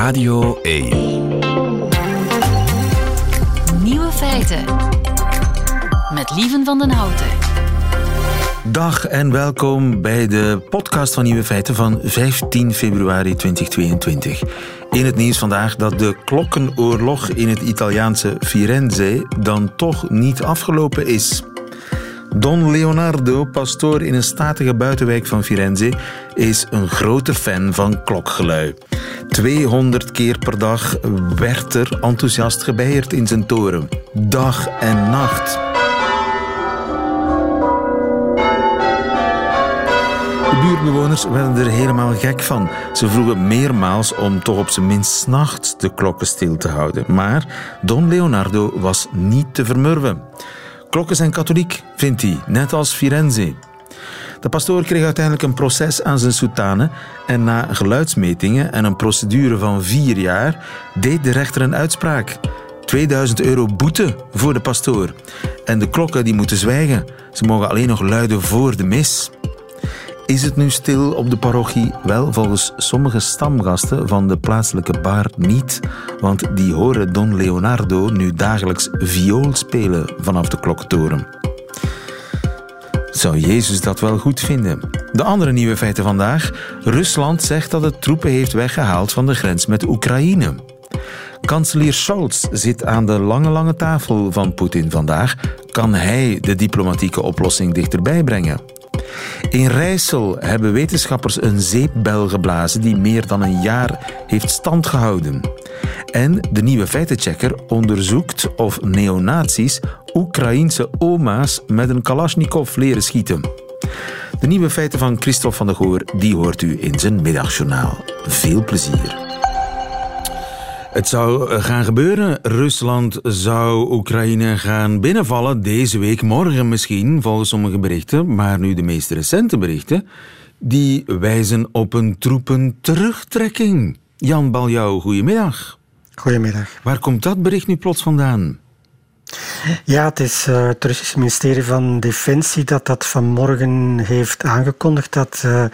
Radio 1. Nieuwe feiten. Met Lieven van den Houten. Dag en welkom bij de podcast van Nieuwe Feiten van 15 februari 2022. In het nieuws vandaag dat de klokkenoorlog in het Italiaanse Firenze dan toch niet afgelopen is. Don Leonardo, pastoor in een statige buitenwijk van Firenze, is een grote fan van klokgelui. 200 keer per dag werd er enthousiast gebeierd in zijn toren. Dag en nacht. De buurtbewoners werden er helemaal gek van. Ze vroegen meermaals om toch op zijn minst nachts de klokken stil te houden. Maar Don Leonardo was niet te vermurwen. Klokken zijn katholiek, vindt hij, net als Firenze. De pastoor kreeg uiteindelijk een proces aan zijn soutane en na geluidsmetingen en een procedure van vier jaar deed de rechter een uitspraak. 2000 euro boete voor de pastoor. En de klokken die moeten zwijgen. Ze mogen alleen nog luiden voor de mis. Is het nu stil op de parochie? Wel, volgens sommige stamgasten van de plaatselijke bar niet, want die horen Don Leonardo nu dagelijks viool spelen vanaf de kloktoren. Zou Jezus dat wel goed vinden? De andere nieuwe feiten vandaag. Rusland zegt dat het troepen heeft weggehaald van de grens met Oekraïne. Kanselier Scholz zit aan de lange, lange tafel van Poetin vandaag. Kan hij de diplomatieke oplossing dichterbij brengen? In Rijssel hebben wetenschappers een zeepbel geblazen die meer dan een jaar heeft stand gehouden. En de nieuwe feitenchecker onderzoekt of neonazies Oekraïense oma's met een Kalashnikov leren schieten. De nieuwe feiten van Christophe van der Goor die hoort u in zijn middagjournaal. Veel plezier. Het zou eh, gaan gebeuren. Rusland zou Oekraïne gaan binnenvallen deze week, morgen misschien, volgens sommige berichten. Maar nu de meest recente berichten, die wijzen op een troepen terugtrekking. Jan Baljouw, goedemiddag. Goedemiddag. Waar komt dat bericht nu plots vandaan? Ja, het is uh, het Russische ministerie van Defensie dat dat vanmorgen heeft aangekondigd dat uh,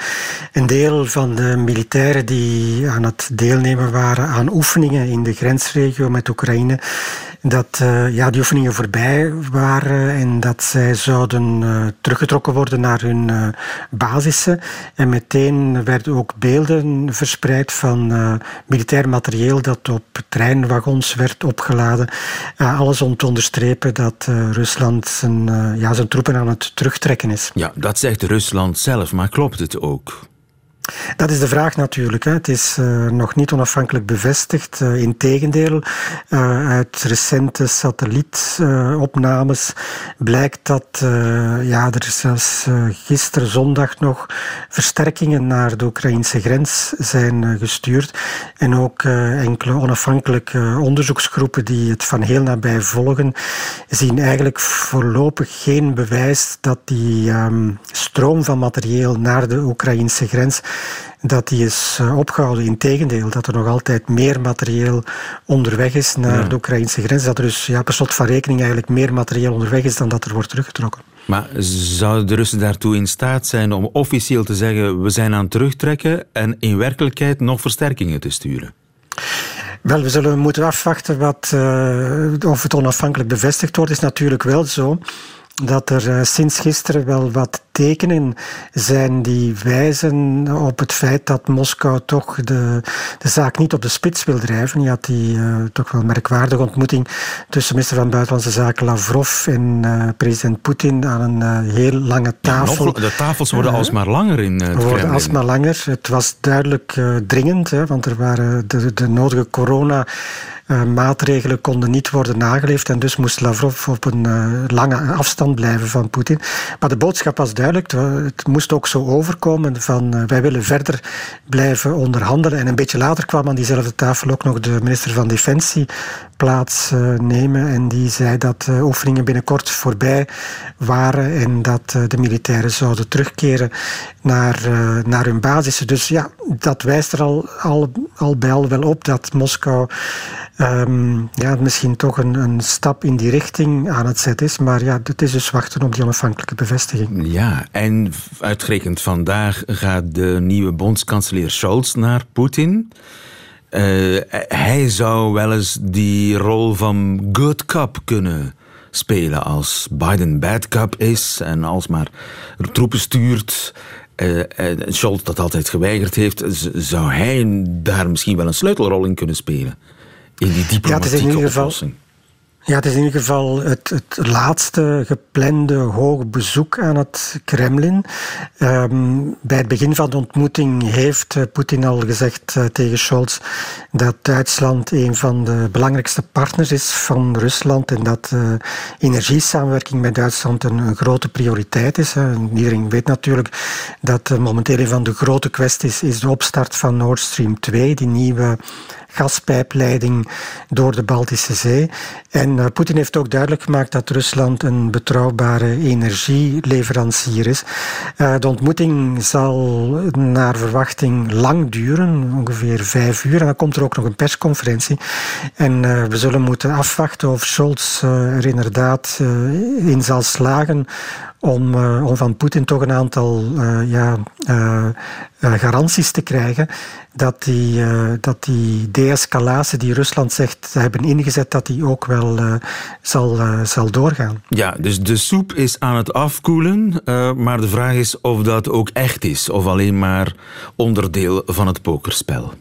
een deel van de militairen die aan het deelnemen waren aan oefeningen in de grensregio met Oekraïne dat uh, ja, die oefeningen voorbij waren en dat zij zouden uh, teruggetrokken worden naar hun uh, basissen. En meteen werden ook beelden verspreid van militair materieel dat op treinwagons werd opgeladen. alles om te onderstrepen dat Rusland zijn, ja, zijn troepen aan het terugtrekken is. Ja, dat zegt Rusland zelf, maar klopt het ook? Dat is de vraag natuurlijk. Hè. Het is uh, nog niet onafhankelijk bevestigd. Uh, Integendeel, uh, uit recente satellietopnames blijkt dat ja, er zelfs gisteren zondag nog versterkingen naar de Oekraïnse grens zijn gestuurd. En ook enkele onafhankelijke onderzoeksgroepen die het van heel nabij volgen, zien eigenlijk voorlopig geen bewijs dat die um, stroom van materieel naar de Oekraïnse grens dat die is eh, opgehouden. Integendeel, dat er nog altijd meer materieel onderweg is naar de Oekraïnse grens. Dat er dus ja, per slot van rekening eigenlijk meer materieel onderweg is dan dat er wordt teruggetrokken. Maar zouden de Russen daartoe in staat zijn om officieel te zeggen we zijn aan het terugtrekken en in werkelijkheid nog versterkingen te sturen? Wel, we zullen moeten afwachten wat, uh, of het onafhankelijk bevestigd wordt. is natuurlijk wel zo dat er uh, sinds gisteren wel wat tekenen zijn die wijzen op het feit dat Moskou toch de, de zaak niet op de spits wil drijven. Je had die uh, toch wel merkwaardige ontmoeting tussen minister van Buitenlandse Zaken Lavrov en uh, president Poetin aan een heel lange tafel. Ja, de tafels worden alsmaar langer in het worden alsmaar langer. Het was duidelijk dringend, hè, want er waren de, de nodige corona uh, maatregelen konden niet worden nageleefd en dus moest Lavrov op een uh, lange afstand blijven van Poetin. Maar de boodschap was duidelijk, het moest ook zo overkomen van uh, wij willen verder blijven onderhandelen. En een beetje later kwam aan diezelfde tafel ook nog de minister van Defensie plaatsnemen en die zei dat oefeningen binnenkort voorbij waren en dat de militairen zouden terugkeren naar, naar hun basissen. Dus ja, dat wijst er al, al, al bij al wel op dat Moskou um, ja, misschien toch een, een, stap in die richting aan het zetten is. Maar ja, het is dus wachten op die onafhankelijke bevestiging. Ja, en uitgerekend vandaag gaat de nieuwe bondskanselier Scholz naar Poetin. Hij zou wel eens die rol van good cop kunnen spelen als Biden bad cop is en als maar troepen stuurt. en Scholz dat altijd geweigerd heeft, zou hij daar misschien wel een sleutelrol in kunnen spelen? In die diplomatieke ja, oplossing. Ja, het is in ieder geval het, het laatste geplande hoog bezoek aan het Kremlin. Ehm, bij het begin van de ontmoeting heeft uh, Poetin al gezegd uh, tegen Scholz dat Duitsland een van de belangrijkste partners is van Rusland en dat uh, energiesamenwerking met Duitsland een, een grote prioriteit is. iedereen weet natuurlijk dat momenteel een van de grote kwesties is de opstart van Nord Stream 2, die nieuwe gaspijpleiding door de Baltische Zee. En Poetin heeft ook duidelijk gemaakt dat Rusland een betrouwbare energieleverancier is. Uh, de ontmoeting zal naar verwachting lang duren, ongeveer vijf uur. En dan komt er ook nog een persconferentie. En uh, we zullen moeten afwachten of Scholz er inderdaad in zal slagen om, om van Poetin toch een aantal ja, garanties te krijgen dat die, dat die de-escalatie die Rusland zegt te hebben ingezet, dat die ook wel zal, zal doorgaan. Ja, dus de soep is aan het afkoelen, maar de vraag is of dat ook echt is, of alleen maar onderdeel van het pokerspel.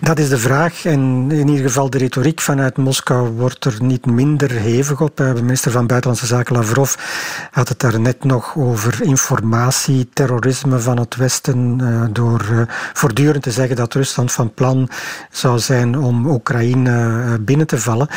Dat is de vraag. En in ieder geval de retoriek vanuit Moskou wordt er niet minder hevig op. De minister van Buitenlandse Zaken Lavrov had het daar net nog over informatie, terrorisme van het Westen. Eh, door eh, voortdurend te zeggen dat Rusland van plan zou zijn om Oekraïne eh, binnen te vallen.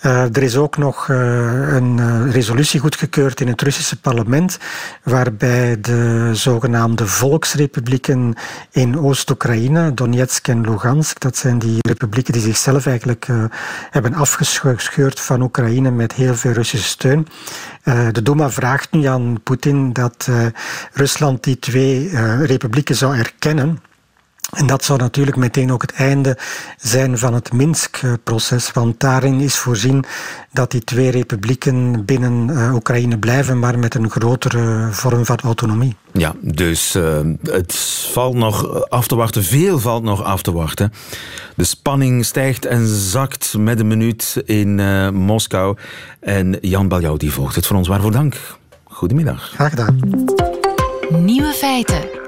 Er is ook nog een resolutie goedgekeurd in het Russische parlement. Waarbij de zogenaamde volksrepublieken in Oost-Oekraïne, Donetsk en Lugansk dat zijn die republieken die zichzelf eigenlijk uh, hebben afgescheurd van Oekraïne met heel veel Russische steun. Uh, de Duma vraagt nu aan Poetin dat uh, Rusland die twee republieken zou erkennen. En dat zou natuurlijk meteen ook het einde zijn van het Minsk-proces, want daarin is voorzien dat die twee republieken binnen uh, Oekraïne blijven, maar met een grotere vorm van autonomie. Ja, dus uh, het valt nog af te wachten, veel valt nog af te wachten. De spanning stijgt en zakt met een minuut in uh, Moskou. En Jan Baljou die volgt het voor ons. Waarvoor dank. Goedemiddag. Graag gedaan. Nieuwe feiten.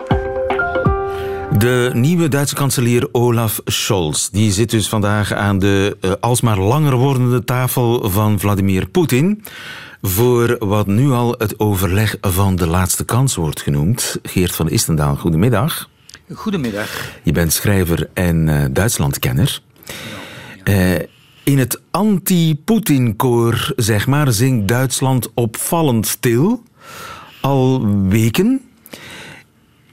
De nieuwe Duitse kanselier Olaf Scholz die zit dus vandaag aan de uh, alsmaar langer wordende tafel van Vladimir Poetin voor wat nu al het overleg van de laatste kans wordt genoemd. Geert van Istendaal, goedemiddag. Goedemiddag. Je bent schrijver en uh, Duitslandkenner. Uh, in het anti-Poetin-koor, zeg maar, zingt Duitsland opvallend stil. Al weken.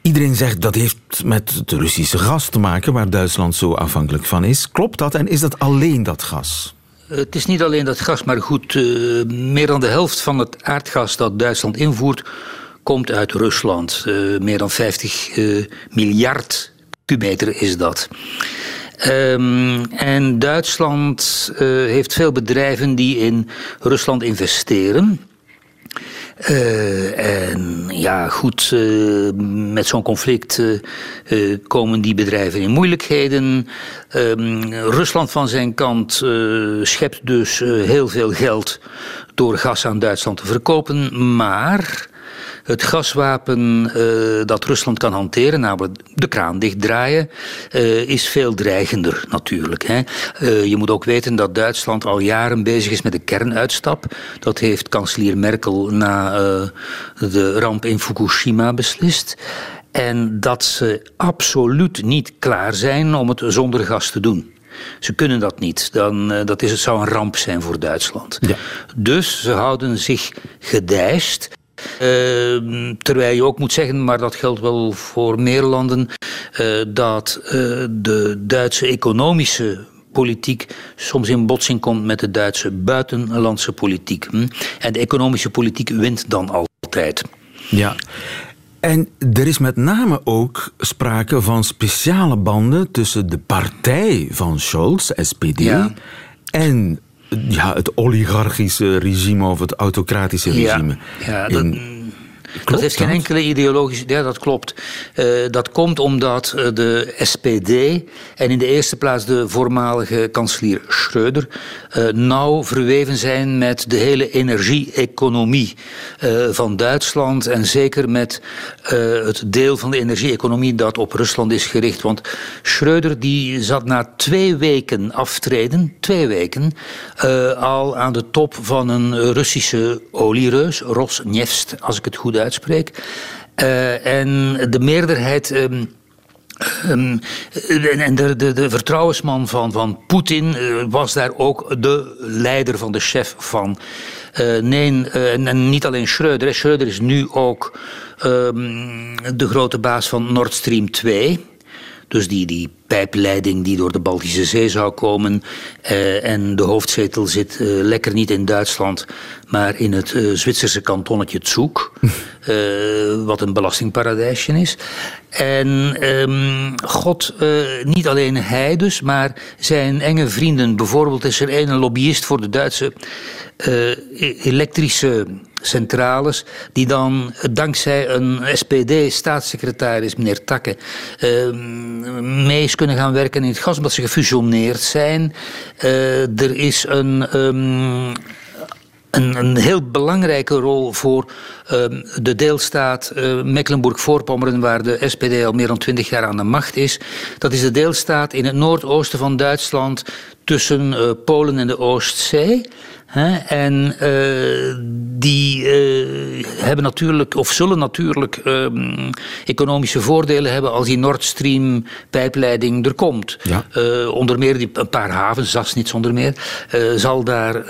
Iedereen zegt dat heeft met het Russische gas te maken, waar Duitsland zo afhankelijk van is. Klopt dat en is dat alleen dat gas? Het is niet alleen dat gas, maar goed, uh, meer dan de helft van het aardgas dat Duitsland invoert, komt uit Rusland. Uh, meer dan 50 uh, eh, miljard kubemeter is dat. Um, en Duitsland heeft veel bedrijven die in Rusland investeren. Uh, en ja, goed, uh, met zo'n conflict uh, komen die bedrijven in moeilijkheden. Ehm, Rusland van zijn kant schept dus heel veel geld door gas aan Duitsland te verkopen. Maar het gaswapen uh, dat Rusland kan hanteren, namelijk de kraan dichtdraaien, uh, is veel dreigender natuurlijk. Hè. Uh, je moet ook weten dat Duitsland al jaren bezig is met de kernuitstap. Dat heeft kanselier Merkel na de ramp in Fukushima beslist. En dat ze absoluut niet klaar zijn om het zonder gas te doen. Ze kunnen dat niet. Dan, uh, dat is, het zou een ramp zijn voor Duitsland. Ja. Dus ze houden zich gedijst. Uh, terwijl je ook moet zeggen, maar dat geldt wel voor meer landen, uh, dat uh, de Duitse economische politiek soms in botsing komt met de Duitse buitenlandse politiek. Hm? En de economische politiek wint dan altijd. Ja. En er is met name ook sprake van speciale banden tussen de partij van Scholz, SPD, ja. en ja, het oligarchische regime of het autocratische regime. Ja, ja dat, dat heeft geen enkele ideologische. Ja, dat klopt. Uh, dat komt omdat uh, de SPD en in de eerste plaats de voormalige kanselier Schröder uh, nauw verweven zijn met de hele energie-economie van Duitsland en zeker met het deel van de energie-economie dat op Rusland is gericht. Want Schröder die zat na twee weken aftreden, twee weken, al aan de top van een Russische oliereus, Rosneft, als ik het goed uitspreek. Uh, en de meerderheid. Um, Um, en de, de, de, vertrouwensman van, van Poetin uh, was daar ook de leider van de chef van. Uh, nee, en, niet alleen Schreuder. Schreuder is nu ook um, de grote baas van Nord Stream 2. Dus die, die pijpleiding die door de Baltische Zee zou komen. Uh, en de hoofdzetel zit uh, lekker niet in Duitsland, maar in het uh, Zwitserse kantonnetje Zug. wat een belastingparadijsje is. En um, God, niet alleen hij dus, maar zijn enge vrienden. Bijvoorbeeld is er een lobbyist voor de Duitse elektrische centrales, die dan dankzij een SPD-staatssecretaris, meneer Takke, uh, mee is kunnen gaan werken in het gas, omdat ze gefusioneerd zijn. Uh, er is een. Um, een, een, heel belangrijke rol voor uh, de deelstaat uh, Mecklenburg-Voorpommeren, waar de SPD al meer dan twintig jaar aan de macht is. Dat is de deelstaat in het noordoosten van Duitsland tussen uh, Polen en de Oostzee. En uh, die uh, hebben natuurlijk, of zullen natuurlijk, uh, economische voordelen hebben als die Nord Stream pijpleiding er komt. Ja. Uh, onder meer die, een paar havens, niet zonder meer, zal daar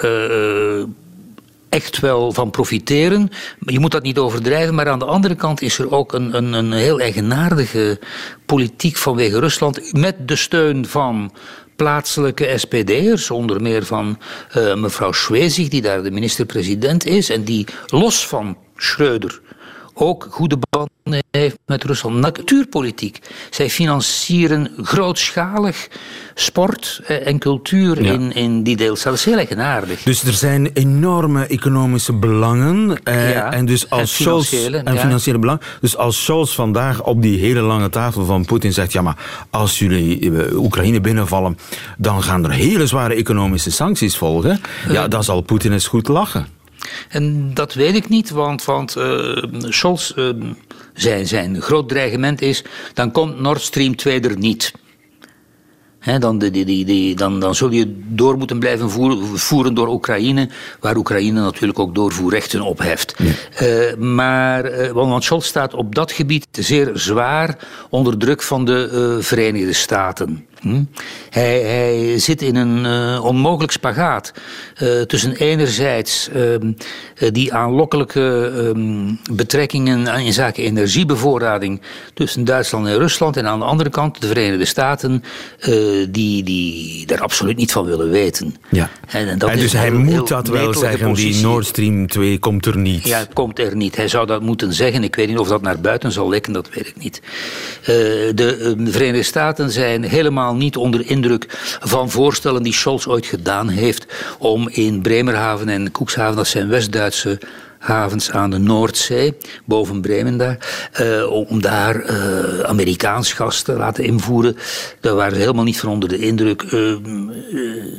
echt wel van profiteren. Je moet dat niet overdrijven, maar aan de andere kant is er ook een, een, een heel eigenaardige politiek vanwege Rusland met de steun van plaatselijke SPD'ers, onder meer van uh, mevrouw Schwezig, die daar de minister-president is, en die los van Schreuder ook goede banden heeft met Rusland. Natuurpolitiek. Zij financieren grootschalig sport eh, en cultuur in, in die deelstaat. Dat is heel eigenaardig. Dus er zijn enorme economische belangen. Eh, ja, en dus als en financiële, Scholz, en ja. financiële belangen. Dus als Scholz vandaag op die hele lange tafel van Poetin zegt: ja, maar als jullie uh, Oekraïne binnenvallen, dan gaan er hele zware economische sancties volgen. Ja, dan zal Poetin eens goed lachen. En dat weet ik niet, want, want uh, Scholz, uh, zijn, zijn groot dreigement is... dan komt Nord Stream 2 er niet. He, dan, die, die, die, dan, dan zul je door moeten blijven voeren, voeren, door Oekraïne, waar Oekraïne natuurlijk ook doorvoerrechten opheft. Uh, maar, uh, want Scholz staat op dat gebied zeer zwaar onder druk van de uh, Verenigde Staten. Hm? Hij, hij, zit in een uh, onmogelijk spagaat uh, tussen enerzijds uh, die aanlokkelijke um, betrekkingen in zaken energiebevoorrading tussen Duitsland en Rusland en aan de andere kant de Verenigde Staten die, die daar absoluut niet van willen weten. Ja. En, en, dat en dus hij moet dat wel zeggen, positie. die Nord Stream 2 komt er niet. Ja, komt er niet. Hij zou dat moeten zeggen. Ik weet niet of dat naar buiten zal lekken, dat weet ik niet. de Verenigde Staten zijn helemaal niet onder indruk van voorstellen die Scholz ooit gedaan heeft om in Bremerhaven en Koekshaven, dat zijn West-Duitse havens aan de Noordzee, boven Bremen daar, uh, om daar uh, Amerikaans gas te laten invoeren. Daar waren ze helemaal niet van onder de indruk. Uh,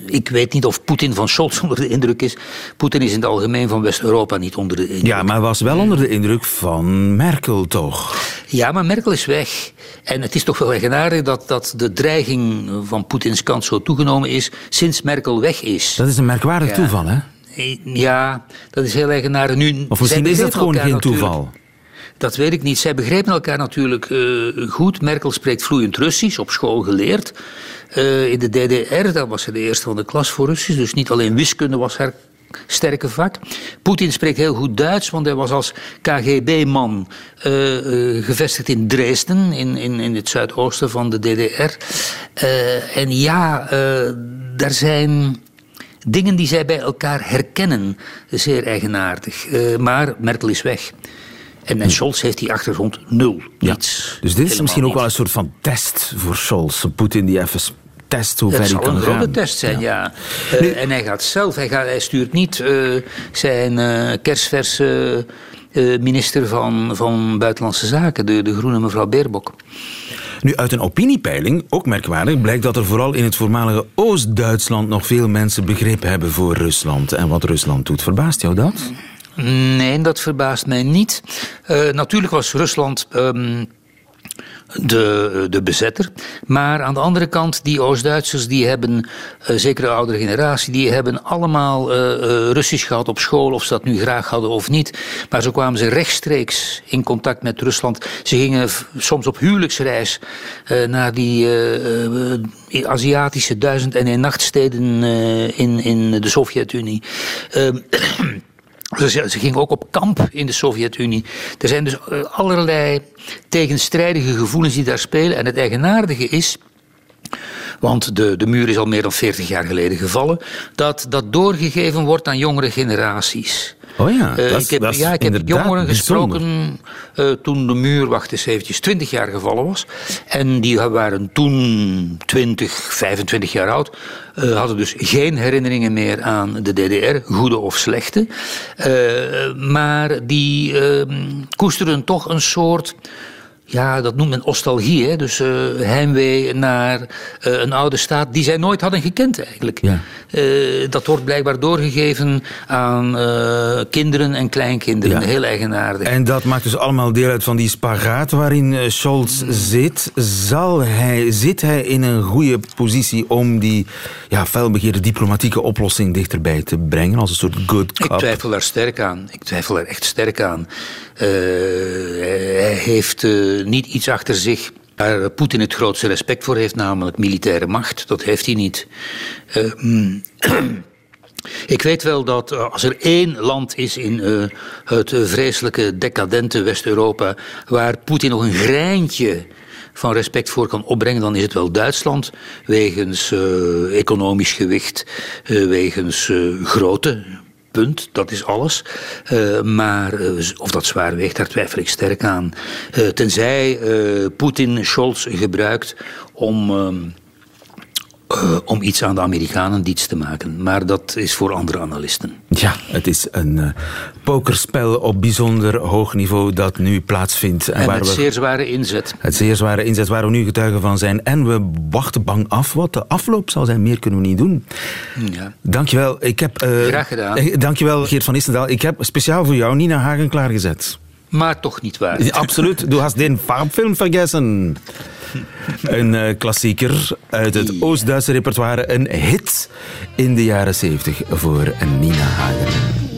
ik weet niet of Poetin van Scholz onder de indruk is. Poetin is in het algemeen van West-Europa niet onder de indruk. Ja, maar was wel onder de indruk van Merkel toch? Ja, maar Merkel is weg. En het is toch wel eigenaardig dat, dat de dreiging van Poetins kant zo toegenomen is sinds Merkel weg is. Dat is een merkwaardig ja. toeval, hè? Ja, dat is heel eigenaardig. Nu, of misschien is dat gewoon geen toeval. Dat weet ik niet. Zij begrepen elkaar natuurlijk uh, goed. Merkel spreekt vloeiend Russisch, op school geleerd. Uh, in de DDR, daar was ze de eerste van de klas voor Russisch. Dus niet alleen wiskunde was haar sterke vak. Poetin spreekt heel goed Duits, want hij was als KGB-man uh, uh, gevestigd in Dresden, in, in, in het zuidoosten van de DDR. Uh, en ja, daar zijn dingen die zij bij elkaar herkennen. Zeer eigenaardig. maar Merkel is weg. En, en Scholz heeft die achtergrond nul. Ja. Niets. Dus dit is misschien ook wel een soort van test voor Scholz. Poetin die even test hoe ver hij kan gaan. Het zal een grote test zijn, ja. ja. Uh, en hij gaat zelf, hij, gaat, hij stuurt niet uh, zijn uh, kerstverse minister van, van Buitenlandse Zaken, de, de groene mevrouw Beerbok. Nu, uit een opiniepeiling, ook merkwaardig, blijkt dat er vooral in het voormalige Oost-Duitsland nog veel mensen begrip hebben voor Rusland en wat Rusland doet. Verbaast jou dat? Nee, dat verbaast mij niet. Uh, natuurlijk was Rusland. Um, de, de bezetter. Maar aan de andere kant, die Oost-Duitsers, die hebben, uh, zeker de oudere generatie, die hebben allemaal uh, uh, Russisch gehad op school, of ze dat nu graag hadden of niet. Maar zo kwamen ze rechtstreeks in contact met Rusland. Ze gingen soms op huwelijksreis naar die Aziatische duizend en een nachtsteden in, in de Sovjet-Unie. Ze, gingen ook op kamp in de Sovjet-Unie. Er zijn dus eh, allerlei tegenstrijdige gevoelens die daar spelen. En het eigenaardige is. Want de, de muur is al meer dan 40 jaar geleden gevallen. Dat dat doorgegeven wordt aan jongere generaties. Oh ja, uh, dat, ik heb, ja, ik heb jongeren gesproken uh, toen de muur, wacht eens eventjes, 20 jaar gevallen was. En die waren toen 20, 25 jaar oud. Uh, hadden dus geen herinneringen meer aan de DDR, goede of slechte. maar die koesterden toch een soort ja, dat noemt men nostalgie. Hè? Dus uh, heimwee naar uh, een oude staat die zij nooit hadden gekend eigenlijk. Ja. Uh, dat wordt blijkbaar doorgegeven aan kinderen en kleinkinderen. Ja. Heel eigenaardig. En dat maakt dus allemaal deel uit van die spagaat waarin Scholz zit. Zal hij, zit hij in een goede positie om die ja, felbegeerde diplomatieke oplossing dichterbij te brengen? Als een soort good cop? Ik twijfel daar sterk aan. Ik twijfel er echt sterk aan. hij heeft niet iets achter zich waar Poetin het grootste respect voor heeft, namelijk militaire macht. Dat heeft hij niet. Uh, ik weet wel dat uh, als er één land is in uh, het vreselijke, decadente West-Europa waar Poetin nog een greintje van respect voor kan opbrengen, dan is het wel Duitsland. Wegens economisch gewicht, wegens grootte Punt, dat is alles. Uh, maar uh, of dat zwaar weegt, daar twijfel ik sterk aan. Uh, tenzij Poetin Scholz gebruikt om ehm, uh, om iets aan de Amerikanen diets te maken. Maar dat is voor andere analisten. Ja, het is een uh, pokerspel op bijzonder hoog niveau dat nu plaatsvindt. En, en waar met we, zeer zware inzet. Het zeer zware inzet waar we nu getuigen van zijn. En we wachten bang af wat de afloop zal zijn. Meer kunnen we niet doen. Ja. Dankjewel. Ik heb, uh, Graag gedaan. Dankjewel Geert van Istendaal. Ik heb speciaal voor jou Nina Hagen klaargezet. Maar toch niet waar. Absoluut. Du hast den Farbfilm vergessen. Een uh, klassieker uit het Oost-Duitse repertoire. Een hit in de jaren 70 voor Nina Hagen.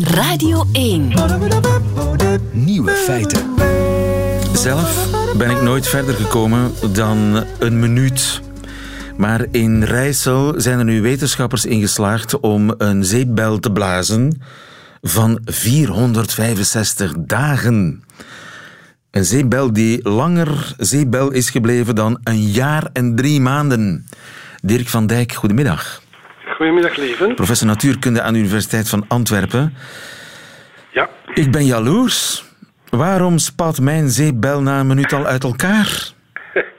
Radio 1. Nieuwe feiten. Zelf ben ik nooit verder gekomen dan een minuut. Maar in Rijssel zijn er nu wetenschappers in geslaagd om een zeepbel te blazen van 465 dagen. Een zeepbel die langer zeepbel is gebleven dan een jaar en drie maanden. Dirk van Dijk, goedemiddag. Goedemiddag, Leven. Professor natuurkunde aan de Universiteit van Antwerpen. Ja. Ik ben jaloers. Waarom spat mijn zeepbel na een minuut al uit elkaar?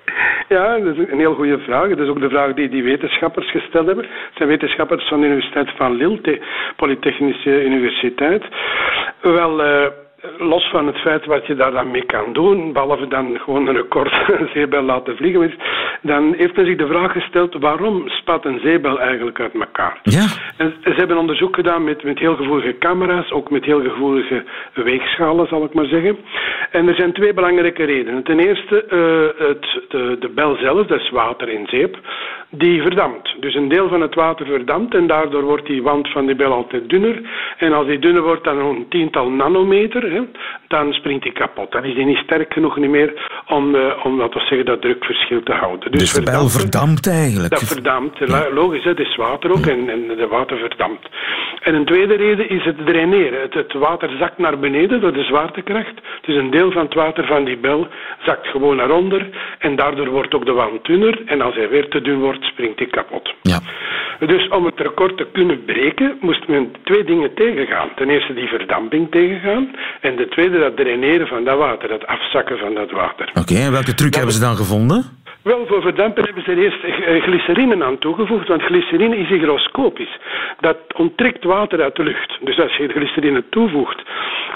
Ja, dat is een heel goede vraag. Dat is ook de vraag die die wetenschappers gesteld hebben. Het zijn wetenschappers van de Universiteit van Lille, de Polytechnische Universiteit. Wel, uh, los van het feit wat je daar dan mee kan doen, behalve dan gewoon een record zeebel laten vliegen, dan heeft men zich de vraag gesteld waarom spat een zeebel eigenlijk uit elkaar. Ja. En ze hebben onderzoek gedaan met, met heel gevoelige camera's, ook met heel gevoelige weegschalen, zal ik maar zeggen. En er zijn twee belangrijke redenen. Ten eerste, uh, het, de, de bel zelf, dat is water in zeep, die verdampt. Dus een deel van het water verdampt en daardoor wordt die wand van die bel altijd dunner. En als die dunner wordt, dan een tiental nanometer, hè, dan springt die kapot. Dan is die niet sterk genoeg niet meer om, uh, om laten we zeggen, dat drukverschil te houden. Dus, dus de bel verdampt eigenlijk? Dat verdampt. Logisch, het is water ook en, en de water verdampt. En een tweede reden is het draineren. Het, het, water zakt naar beneden door de zwaartekracht. Dus een deel van het water van die bel zakt gewoon naar onder. En daardoor wordt ook de wand dunner. En als hij weer te dun wordt, springt hij kapot. Ja. Dus om het record te kunnen breken, moest men twee dingen tegengaan. Ten eerste die verdamping tegengaan. En de tweede dat draineren van dat water, dat afzakken van dat water. Oké, en welke truc hebben ze dan gevonden? Wel, voor verdampen hebben ze er eerst eh, glycerine aan toegevoegd, want glycerine is hygroscopisch. Dat onttrekt water uit de lucht. Dus als je glycerine toevoegt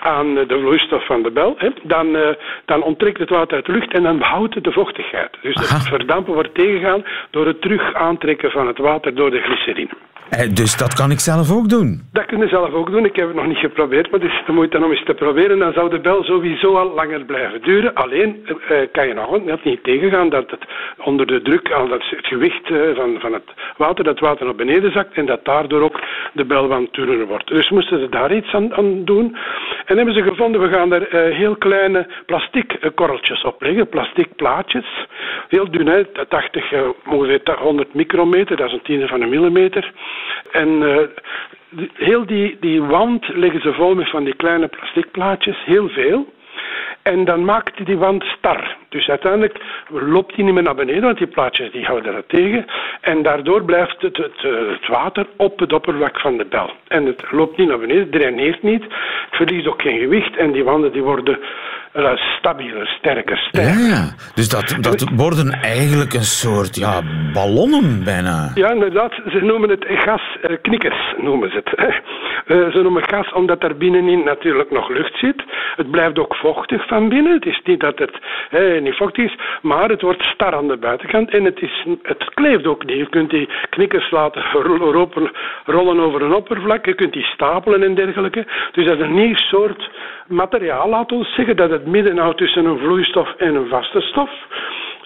aan de vloeistof van de bel, hè, dan, uh, dan onttrekt het water uit de lucht en dan behoudt het de vochtigheid. Dus het verdampen wordt tegengegaan door het terug aantrekken van het water door de glycerine. Eh, dus dat kan ik zelf ook doen? Dat kun je zelf ook doen. Ik heb het nog niet geprobeerd, maar het is de moeite om eens te proberen. Dan zou de bel sowieso al langer blijven duren. Alleen eh, kan je nog net niet tegengaan dat het onder de druk, al dat het gewicht eh, van, van het water, dat water naar beneden zakt en dat daardoor ook de belwand dunner wordt. Dus moesten ze daar iets aan, aan doen. En hebben ze gevonden, we gaan er uh, heel kleine plastic korreltjes op leggen, plastic plaatjes. Heel dun, 80, ongeveer 100 micrometer, dat is een tiende van een millimeter. En heel die, die wand leggen ze vol met van die kleine plastic plaatjes, heel veel. En dan maakt die wand star. Dus uiteindelijk loopt die niet meer naar beneden, want die plaatjes die houden dat tegen. En daardoor blijft het, het, het, water op het oppervlak van de bel. En het loopt niet naar beneden, draineert niet, verliest ook geen gewicht. En die wanden die worden uh, stabieler, sterker, sterker. Ja, dus dat, dat worden eigenlijk een soort ja, ballonnen bijna. Ja, inderdaad. Ze noemen het gasknikkers, noemen ze het. Uh, ze noemen gas omdat er binnenin natuurlijk nog lucht zit. Het blijft ook vochtig van binnen. Het is niet dat het niet vochtig is, maar het wordt star aan de buitenkant en het, is, het kleeft ook niet. Je kunt die knikkers laten rollen, rollen over een oppervlak, je kunt die stapelen en dergelijke. Dus dat is een nieuw soort materiaal, laat ons zeggen, dat het midden houdt tussen een vloeistof en een vaste stof.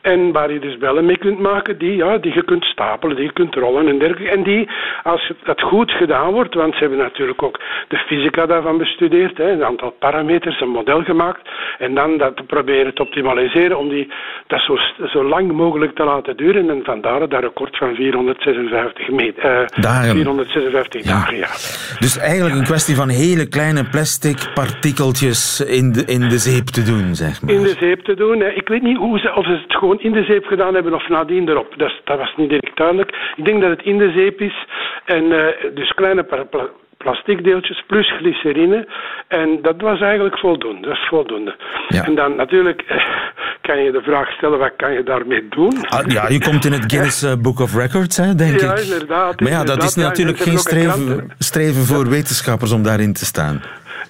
En waar je dus bellen mee kunt maken die, ja, die je kunt stapelen, die je kunt rollen en dergelijke. En die, als dat goed gedaan wordt, want ze hebben natuurlijk ook de fysica daarvan bestudeerd, hè, een aantal parameters, een model gemaakt. En dan dat proberen te optimaliseren om die, dat zo, zo lang mogelijk te laten duren. En vandaar dat record van 456 meter, dagen. 456 dagen, ja. Dus eigenlijk een kwestie van hele kleine plastic partikeltjes in de, in de zeep te doen, zeg maar. In de zeep te doen. Hè. Ik weet niet hoe ze, of ze het gewoon in de zeep gedaan hebben of nadien erop. Dat, dat was niet direct duidelijk. Ik denk dat het in de zeep is. En uh, dus kleine plasticdeeltjes plus glycerine. En dat was eigenlijk voldoende. Dat is voldoende. Ja. En dan natuurlijk eh, kan je de vraag stellen, wat kan je daarmee doen? Ah, ja, je komt in het Guinness eh, Book of Records, hè, denk ja, ik. Inderdaad, maar ja, dat is natuurlijk geen streven, streven voor wetenschappers om daarin te staan.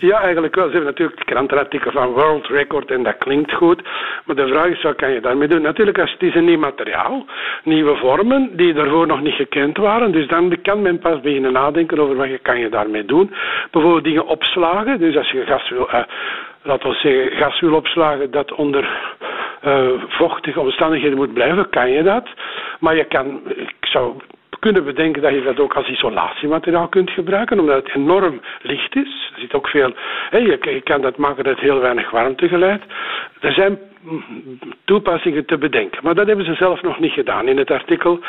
Ja, eigenlijk wel. Ze hebben natuurlijk het krantenartikel van World Record en dat klinkt goed. Maar de vraag is, wat kan je daarmee doen? Natuurlijk, als het is een nieuw materiaal, nieuwe vormen die daarvoor nog niet gekend waren. Dus dan kan men pas beginnen nadenken over wat je kan je daarmee doen. Bijvoorbeeld dingen opslagen. Dus als je gas wil, uh, zeggen, gas wil opslagen dat onder uh, vochtige omstandigheden moet blijven, kan je dat. Maar je kan, ik zou kunnen bedenken dat je dat ook als isolatiemateriaal kunt gebruiken, omdat het enorm licht is. Er zit ook veel, je, kan dat maken dat heel weinig warmte geleidt. Er zijn toepassingen te bedenken. Maar dat hebben ze zelf nog niet gedaan. In het artikel,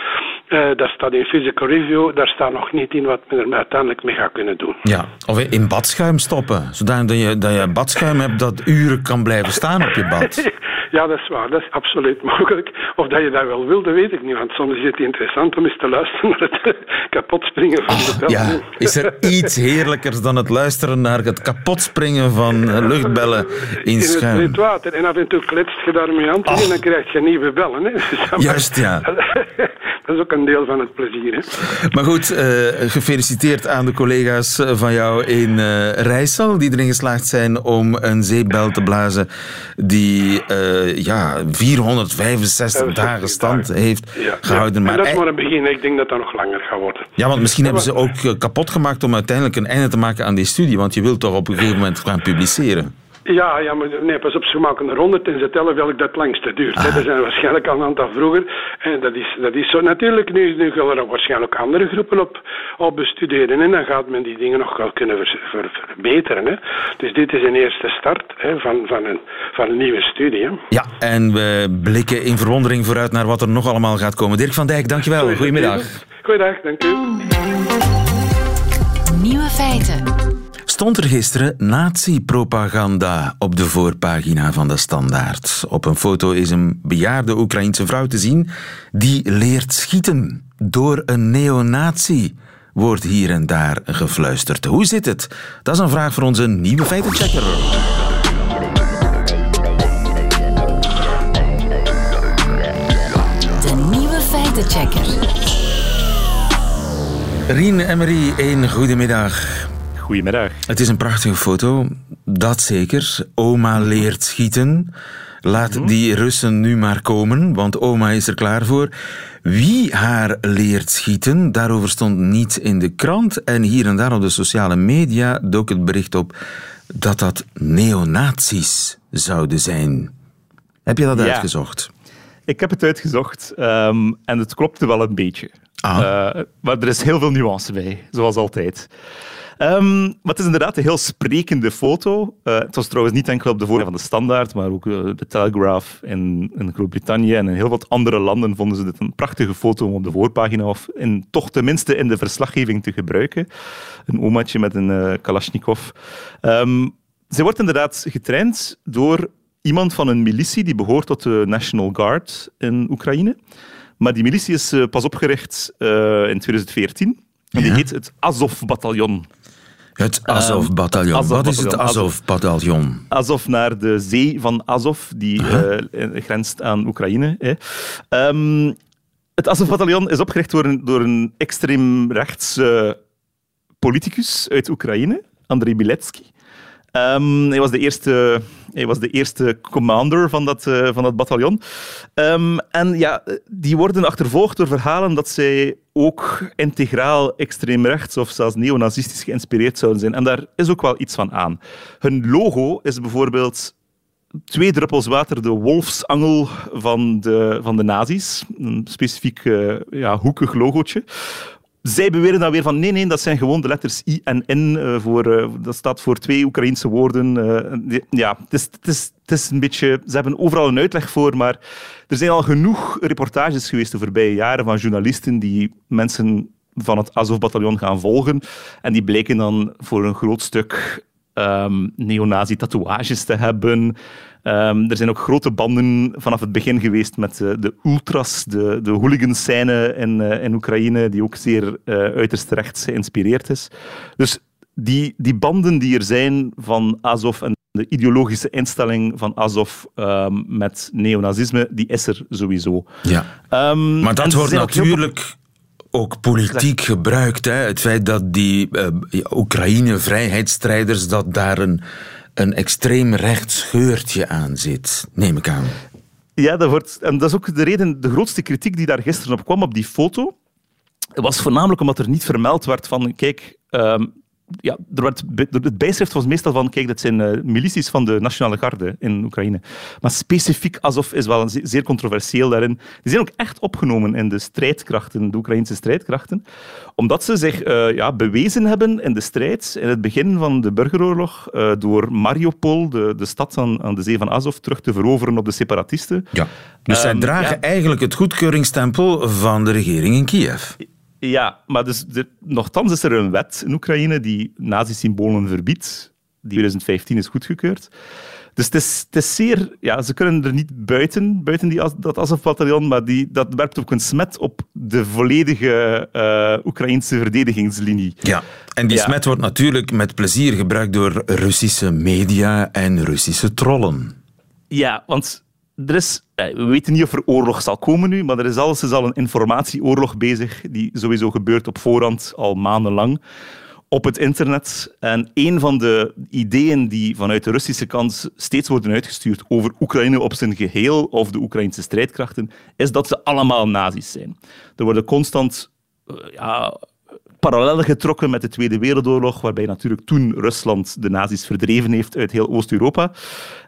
uh, dat staat in Physical Review, daar staat nog niet in wat men er uiteindelijk mee gaat kunnen doen. Ja, of in badschuim stoppen, zodat je, dat je badschuim hebt dat uren kan blijven staan op je bad. ja, dat is waar. Dat is absoluut mogelijk. Of dat je dat wel wil, dat weet ik niet. Want soms is het interessant om eens te luisteren naar het kapotspringen van de bel. Ja, is er iets heerlijkers dan het luisteren naar het kapotspringen van luchtbellen in schuim? In het water. En af en toe kletst je daarmee aan en dan krijg je nieuwe bellen. Hè. Dus Juist, ja. dat is ook een deel van het plezier. Hè. Maar goed, uh, gefeliciteerd aan de collega's van jou in uh, Rijssel, die erin geslaagd zijn om een zeebel te blazen die uh, ja, 465 dagen stand heeft gehouden. Maar dat is maar een begin. Ik denk dat dat nog langer gaat worden. Ja, want misschien hebben ze ook kapot gemaakt om uiteindelijk een einde te maken aan die studie, want je wilt toch op een gegeven moment gaan publiceren? Ja, ja, maar nee, pas op, ze maken er 100 en ze tellen welk dat langste duurt. Ah. Er zijn waarschijnlijk al een aantal vroeger. En dat is, dat is zo. Natuurlijk, nu, nu gaan er waarschijnlijk andere groepen op, op bestuderen. En dan gaat men die dingen nog wel kunnen verbeteren. Hè. Dus dit is een eerste start hè, van, van, een, van een nieuwe studie. Hè. Ja, en we blikken in verwondering vooruit naar wat er nog allemaal gaat komen. Dirk van Dijk, dankjewel. Goedemiddag. Goeiedag, dank u. Nieuwe feiten stond er gisteren nazi-propaganda op de voorpagina van de Standaard. Op een foto is een bejaarde Oekraïense vrouw te zien die leert schieten door een neonazi. Wordt hier en daar gefluisterd. Hoe zit het? Dat is een vraag voor onze nieuwe feitenchecker. De nieuwe feitenchecker. Rien Emery, een goedemiddag. Goedemiddag. Het is een prachtige foto, dat zeker. Oma leert schieten. Laat mhm. die Russen nu maar komen, want oma is er klaar voor. Wie haar leert schieten, daarover stond niets in de krant. En hier en daar op de sociale media dook het bericht op dat dat neonazies zouden zijn. Heb je dat uitgezocht? Ik heb het uitgezocht um, en het klopte wel een beetje. Ah. Uh, maar er is heel veel nuance bij, zoals altijd. Um, maar het is inderdaad een heel sprekende foto. Uh, het was trouwens niet enkel op de voorkant van de Standaard, maar ook uh, de Telegraph in, in Groot-Brittannië en in heel wat andere landen vonden ze dit een prachtige foto om op de voorpagina of in, toch tenminste in de verslaggeving te gebruiken. Een omaatje met een uh, Kalashnikov. Um, zij wordt inderdaad getraind door iemand van een militie die behoort tot de National Guard in Oekraïne. Maar die militie is pas opgericht in 2014. En die heet het Azov-bataljon. Het Azov-bataljon. Ehm, Wat is het Azov-bataljon? Azov naar de zee van Azov, die uh, grenst aan Oekraïne. Hè. Um, het Azov-bataljon is opgericht door een, door een extreem rechts uh, politicus uit Oekraïne, Andrei Biletsky. Um, hij, was de eerste, hij was de eerste commander van dat, uh, van dat bataljon. Um, en ja, die worden achtervolgd door verhalen dat zij ook integraal extreem rechts of zelfs neonazistisch geïnspireerd zouden zijn. En daar is ook wel iets van aan. Hun logo is bijvoorbeeld twee druppels water de wolfsangel van de, van de nazi's. Een specifiek uh, ja, hoekig logootje. Zij beweren dan weer van nee, nee, dat zijn gewoon de letters I en N. Uh, voor, uh, dat staat voor twee Oekraïense woorden. Uh, ja, het, is, het is een beetje... Ze hebben overal een uitleg voor, maar er zijn al genoeg reportages geweest de voorbije jaren van journalisten die mensen van het Azov-bataljon gaan volgen. En die bleken dan voor een groot stuk um, neonazi-tatoeages te hebben. Um, er zijn ook grote banden vanaf het begin geweest met uh, de ultras, de, de hooliganscène in, uh, in Oekraïne, die ook zeer uh, uiterst rechts geïnspireerd is. Dus die, die banden die er zijn van Azov en de ideologische instelling van Azov um, met neonazisme, die is er sowieso. Ja. Um, maar dat wordt natuurlijk ook politiek gebruikt. Hè? Het feit dat die uh, Oekraïne-vrijheidsstrijders, dat daar een, een extreem rechts scheurtje aan zit, neem ik aan. Ja, dat wordt, en dat is ook de reden, de grootste kritiek die daar gisteren op kwam op die foto, was voornamelijk omdat er niet vermeld werd van, kijk, um, ja, er werd, het bijschrift was meestal van, kijk, dat zijn uh, milities van de Nationale Garde in Oekraïne. Maar specifiek Azov is wel een zeer controversieel daarin. Die zijn ook echt opgenomen in de strijdkrachten, de Oekraïnse strijdkrachten, omdat ze zich uh, ja, bewezen hebben in de strijd in het begin van de burgeroorlog uh, door Mariupol, de, de stad aan, aan de zee van Azov, terug te veroveren op de separatisten. Ja. Dus zij um, dragen ja. eigenlijk het goedkeuringstempel van de regering in Kiev. Ja, maar dus de, nogthans is er een wet in Oekraïne die nazi-symbolen verbiedt, die 2015 is goedgekeurd. Dus het is, het is zeer... Ja, ze kunnen er niet buiten, buiten die, dat Azov-bataljon, maar die, dat werpt ook een smet op de volledige uh, Oekraïnse verdedigingslinie. Ja, en die ja. smet wordt natuurlijk met plezier gebruikt door Russische media en Russische trollen. Ja, want er is, eh, we weten niet of er oorlog zal komen nu, maar er is alles is al een informatieoorlog bezig, die sowieso gebeurt op voorhand al maandenlang op het internet. En een van de ideeën die vanuit de Russische kant steeds worden uitgestuurd over Oekraïne op zijn geheel of de Oekraïnse strijdkrachten, is dat ze allemaal nazi's zijn. Er worden constant eh, ja, parallellen getrokken met de Tweede Wereldoorlog, waarbij natuurlijk toen Rusland de nazi's verdreven heeft uit heel Oost-Europa.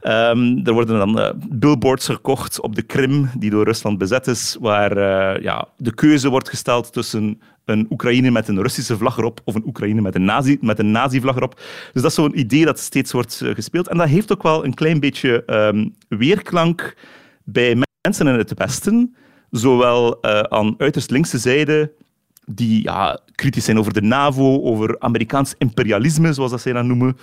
Um, er worden dan uh, billboards gekocht op de Krim, die door Rusland bezet is, waar uh, ja, de keuze wordt gesteld tussen een Oekraïne met een Russische vlag erop of een Oekraïne met een, nazi, met een nazi-vlag erop. Dus dat is zo'n idee dat steeds wordt uh, gespeeld. En dat heeft ook wel een klein beetje um, weerklank bij mensen in het Westen, zowel aan uiterst linkse zijde die ja, kritisch zijn over de NAVO, over Amerikaans imperialisme, zoals dat zij dat noemen.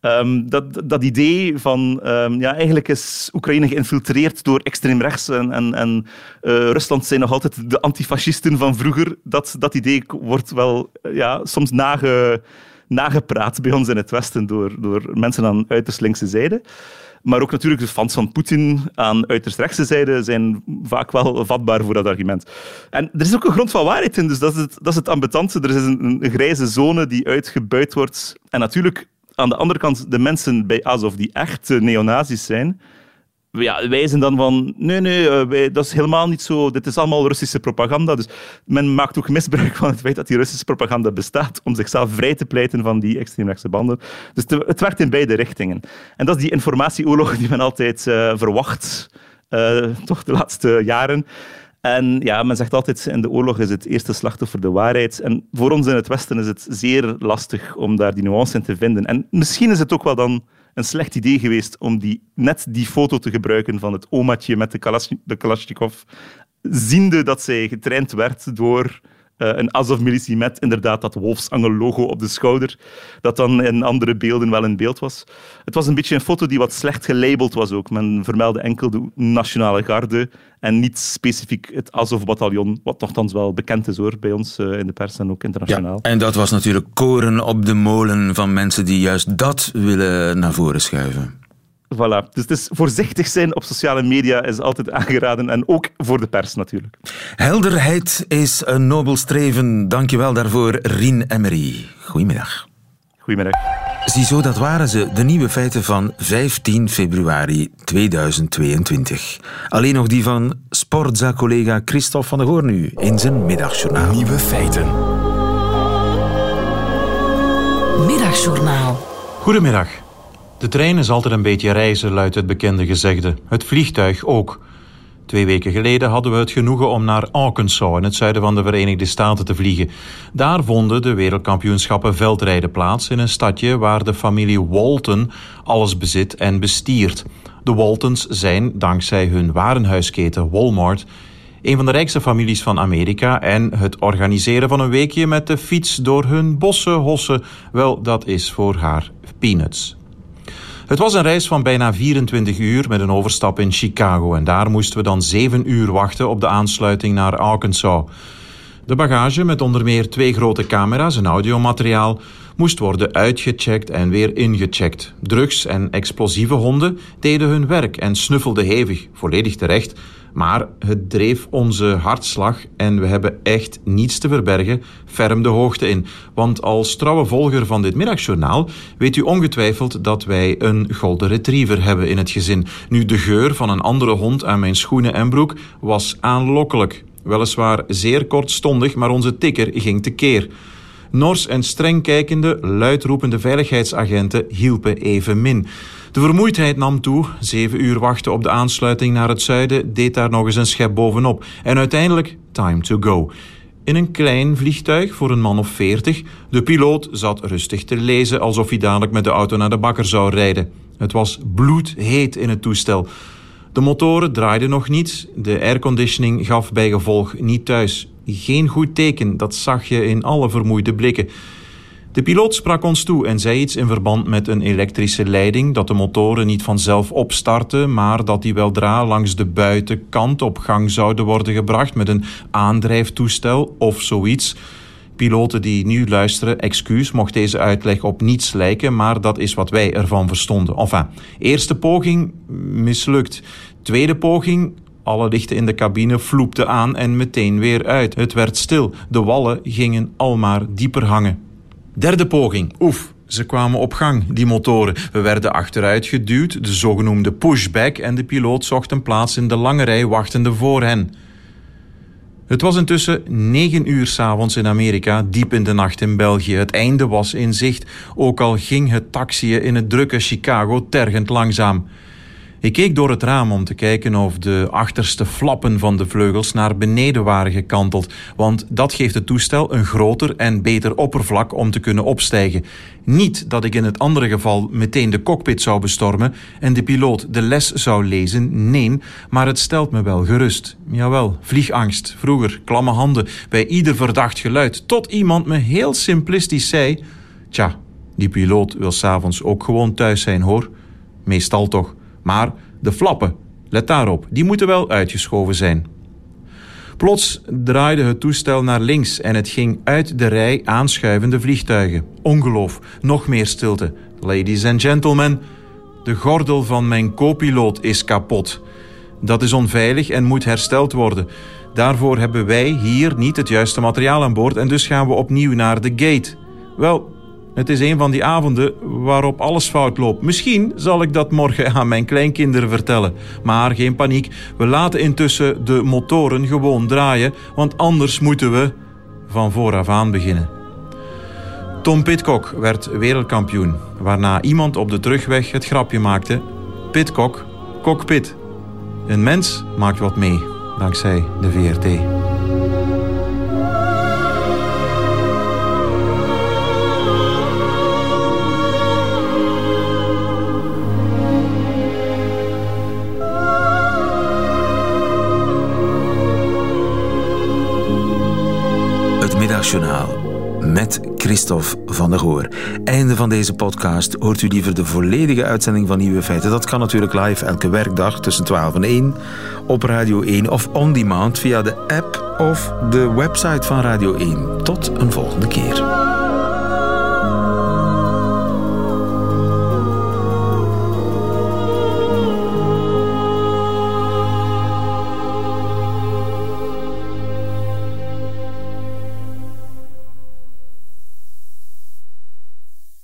Um, dat, dat idee van, um, ja, eigenlijk is Oekraïne geïnfiltreerd door extreem rechts en, en, en uh, Rusland zijn nog altijd de antifascisten van vroeger. Dat, dat idee wordt wel ja, soms nage, nagepraat bij ons in het Westen door, door mensen aan uiterst linkse zijde. Maar ook natuurlijk de fans van Poetin aan uiterst rechtse zijde zijn vaak wel vatbaar voor dat argument. En er is ook een grond van waarheid in, dus dat is het, dat is het. Er is een, een grijze zone die uitgebuit wordt. En natuurlijk, aan de andere kant, de mensen bij Azov die echt neonazis zijn, ja, wijzen dan van nee, nee, eh, wij, dat is helemaal niet zo. Dit is allemaal Russische propaganda. Dus men maakt ook misbruik van het feit dat die Russische propaganda bestaat om zichzelf vrij te pleiten van die extreemrechtse banden. Dus het werkt in beide richtingen. En dat is die informatieoorlog die men altijd uh, verwacht, uh, toch de laatste jaren. En ja, men zegt altijd, in de oorlog is het eerste slachtoffer de waarheid. En voor ons in het Westen is het zeer lastig om daar die nuance in te vinden. En misschien is het ook wel dan een slecht idee geweest om die, net die foto te gebruiken van het omaatje met de, Kalas de Kalashnikov, ziende dat zij getraind werd door uh, een Azov-militie met inderdaad dat wolfsangel-logo op de schouder, dat dan in andere beelden wel in beeld was. Het was een beetje een foto die wat slecht gelabeld was ook. Men vermeldde enkel de Nationale Garde en niet specifiek het Azov-bataljon, wat nogthans wel bekend is hoor, bij ons uh, in de pers en ook internationaal. En dat was natuurlijk koren op de molen van mensen die juist dat willen naar voren schuiven. Voilà. Dus het is voorzichtig zijn op sociale media is altijd aangeraden. En ook voor de pers natuurlijk. Helderheid is een nobel streven. Dankjewel daarvoor, Rien Emery. Goedemiddag. Goedemiddag. Ziezo, dat waren ze, de nieuwe feiten van 15 februari 2022. Alleen nog die van Sportza-collega Christophe van der Hoorn nu in zijn middagjournaal. Nieuwe feiten. Middagjournaal. Goedemiddag. De trein is altijd een beetje reizen, luidt het bekende gezegde. Het vliegtuig ook. Twee weken geleden hadden we het genoegen om naar Arkansas in het zuiden van de Verenigde Staten te vliegen. Daar vonden de wereldkampioenschappen veldrijden plaats in een stadje waar de familie Walton alles bezit en bestiert. De Waltons zijn, dankzij hun warenhuisketen Walmart, een van de rijkste families van Amerika en het organiseren van een weekje met de fiets door hun bossen hossen, wel, dat is voor haar peanuts. Het was een reis van bijna 24 uur met een overstap in Chicago en daar moesten we dan 7 uur wachten op de aansluiting naar Arkansas. De bagage met onder meer twee grote camera's en audiomateriaal moest worden uitgecheckt en weer ingecheckt. Drugs en explosieve honden deden hun werk en snuffelden hevig, volledig terecht, maar het dreef onze hartslag en we hebben echt niets te verbergen, ferm de hoogte in. Want als trouwe volger van dit middagjournaal weet u ongetwijfeld dat wij een golden retriever hebben in het gezin. Nu, de geur van een andere hond aan mijn schoenen en broek was aanlokkelijk. Weliswaar zeer kortstondig, maar onze tikker ging tekeer. Nors en streng kijkende, luidroepende veiligheidsagenten hielpen evenmin. De vermoeidheid nam toe. Zeven uur wachten op de aansluiting naar het zuiden deed daar nog eens een schep bovenop. En uiteindelijk time to go. In een klein vliegtuig voor een man of veertig. De piloot zat rustig te lezen alsof hij dadelijk met de auto naar de bakker zou rijden. Het was bloedheet in het toestel. De motoren draaiden nog niet. De airconditioning gaf bij gevolg niet thuis. Geen goed teken, dat zag je in alle vermoeide blikken. De piloot sprak ons toe en zei iets in verband met een elektrische leiding, dat de motoren niet vanzelf opstarten, maar dat die weldra langs de buitenkant op gang zouden worden gebracht met een aandrijftoestel of zoiets. Piloten die nu luisteren, excuus, mocht deze uitleg op niets lijken, maar dat is wat wij ervan verstonden. Enfin, eerste poging mislukt. Tweede poging alle lichten in de cabine vloepten aan en meteen weer uit. Het werd stil. De wallen gingen almaar dieper hangen. Derde poging. Oef, ze kwamen op gang, die motoren. We werden achteruit geduwd, de zogenoemde pushback, en de piloot zocht een plaats in de lange rij wachtende voor hen. Het was intussen negen uur s'avonds in Amerika, diep in de nacht in België. Het einde was in zicht, ook al ging het taxiën in het drukke Chicago tergend langzaam. Ik keek door het raam om te kijken of de achterste flappen van de vleugels naar beneden waren gekanteld, want dat geeft het toestel een groter en beter oppervlak om te kunnen opstijgen. Niet dat ik in het andere geval meteen de cockpit zou bestormen en de piloot de les zou lezen, nee, maar het stelt me wel gerust. Jawel, vliegangst, vroeger, klamme handen bij ieder verdacht geluid, tot iemand me heel simplistisch zei: Tja, die piloot wil s'avonds ook gewoon thuis zijn hoor. Meestal toch. Maar de flappen, let daarop, die moeten wel uitgeschoven zijn. Plots draaide het toestel naar links en het ging uit de rij aanschuivende vliegtuigen. Ongeloof, nog meer stilte. Ladies and gentlemen, de gordel van mijn co-piloot is kapot. Dat is onveilig en moet hersteld worden. Daarvoor hebben wij hier niet het juiste materiaal aan boord en dus gaan we opnieuw naar de gate. Wel, het is een van die avonden waarop alles fout loopt. Misschien zal ik dat morgen aan mijn kleinkinderen vertellen. Maar geen paniek, we laten intussen de motoren gewoon draaien, want anders moeten we van vooraf aan beginnen. Tom Pitcock werd wereldkampioen, waarna iemand op de terugweg het grapje maakte: Pitcock, cockpit. Een mens maakt wat mee, dankzij de VRT. Middagjournaal met Christophe van der Goor. Einde van deze podcast. Hoort u liever de volledige uitzending van Nieuwe Feiten? Dat kan natuurlijk live elke werkdag tussen 12 en 1 op Radio 1 of on demand via de app of de website van Radio 1. Tot een volgende keer.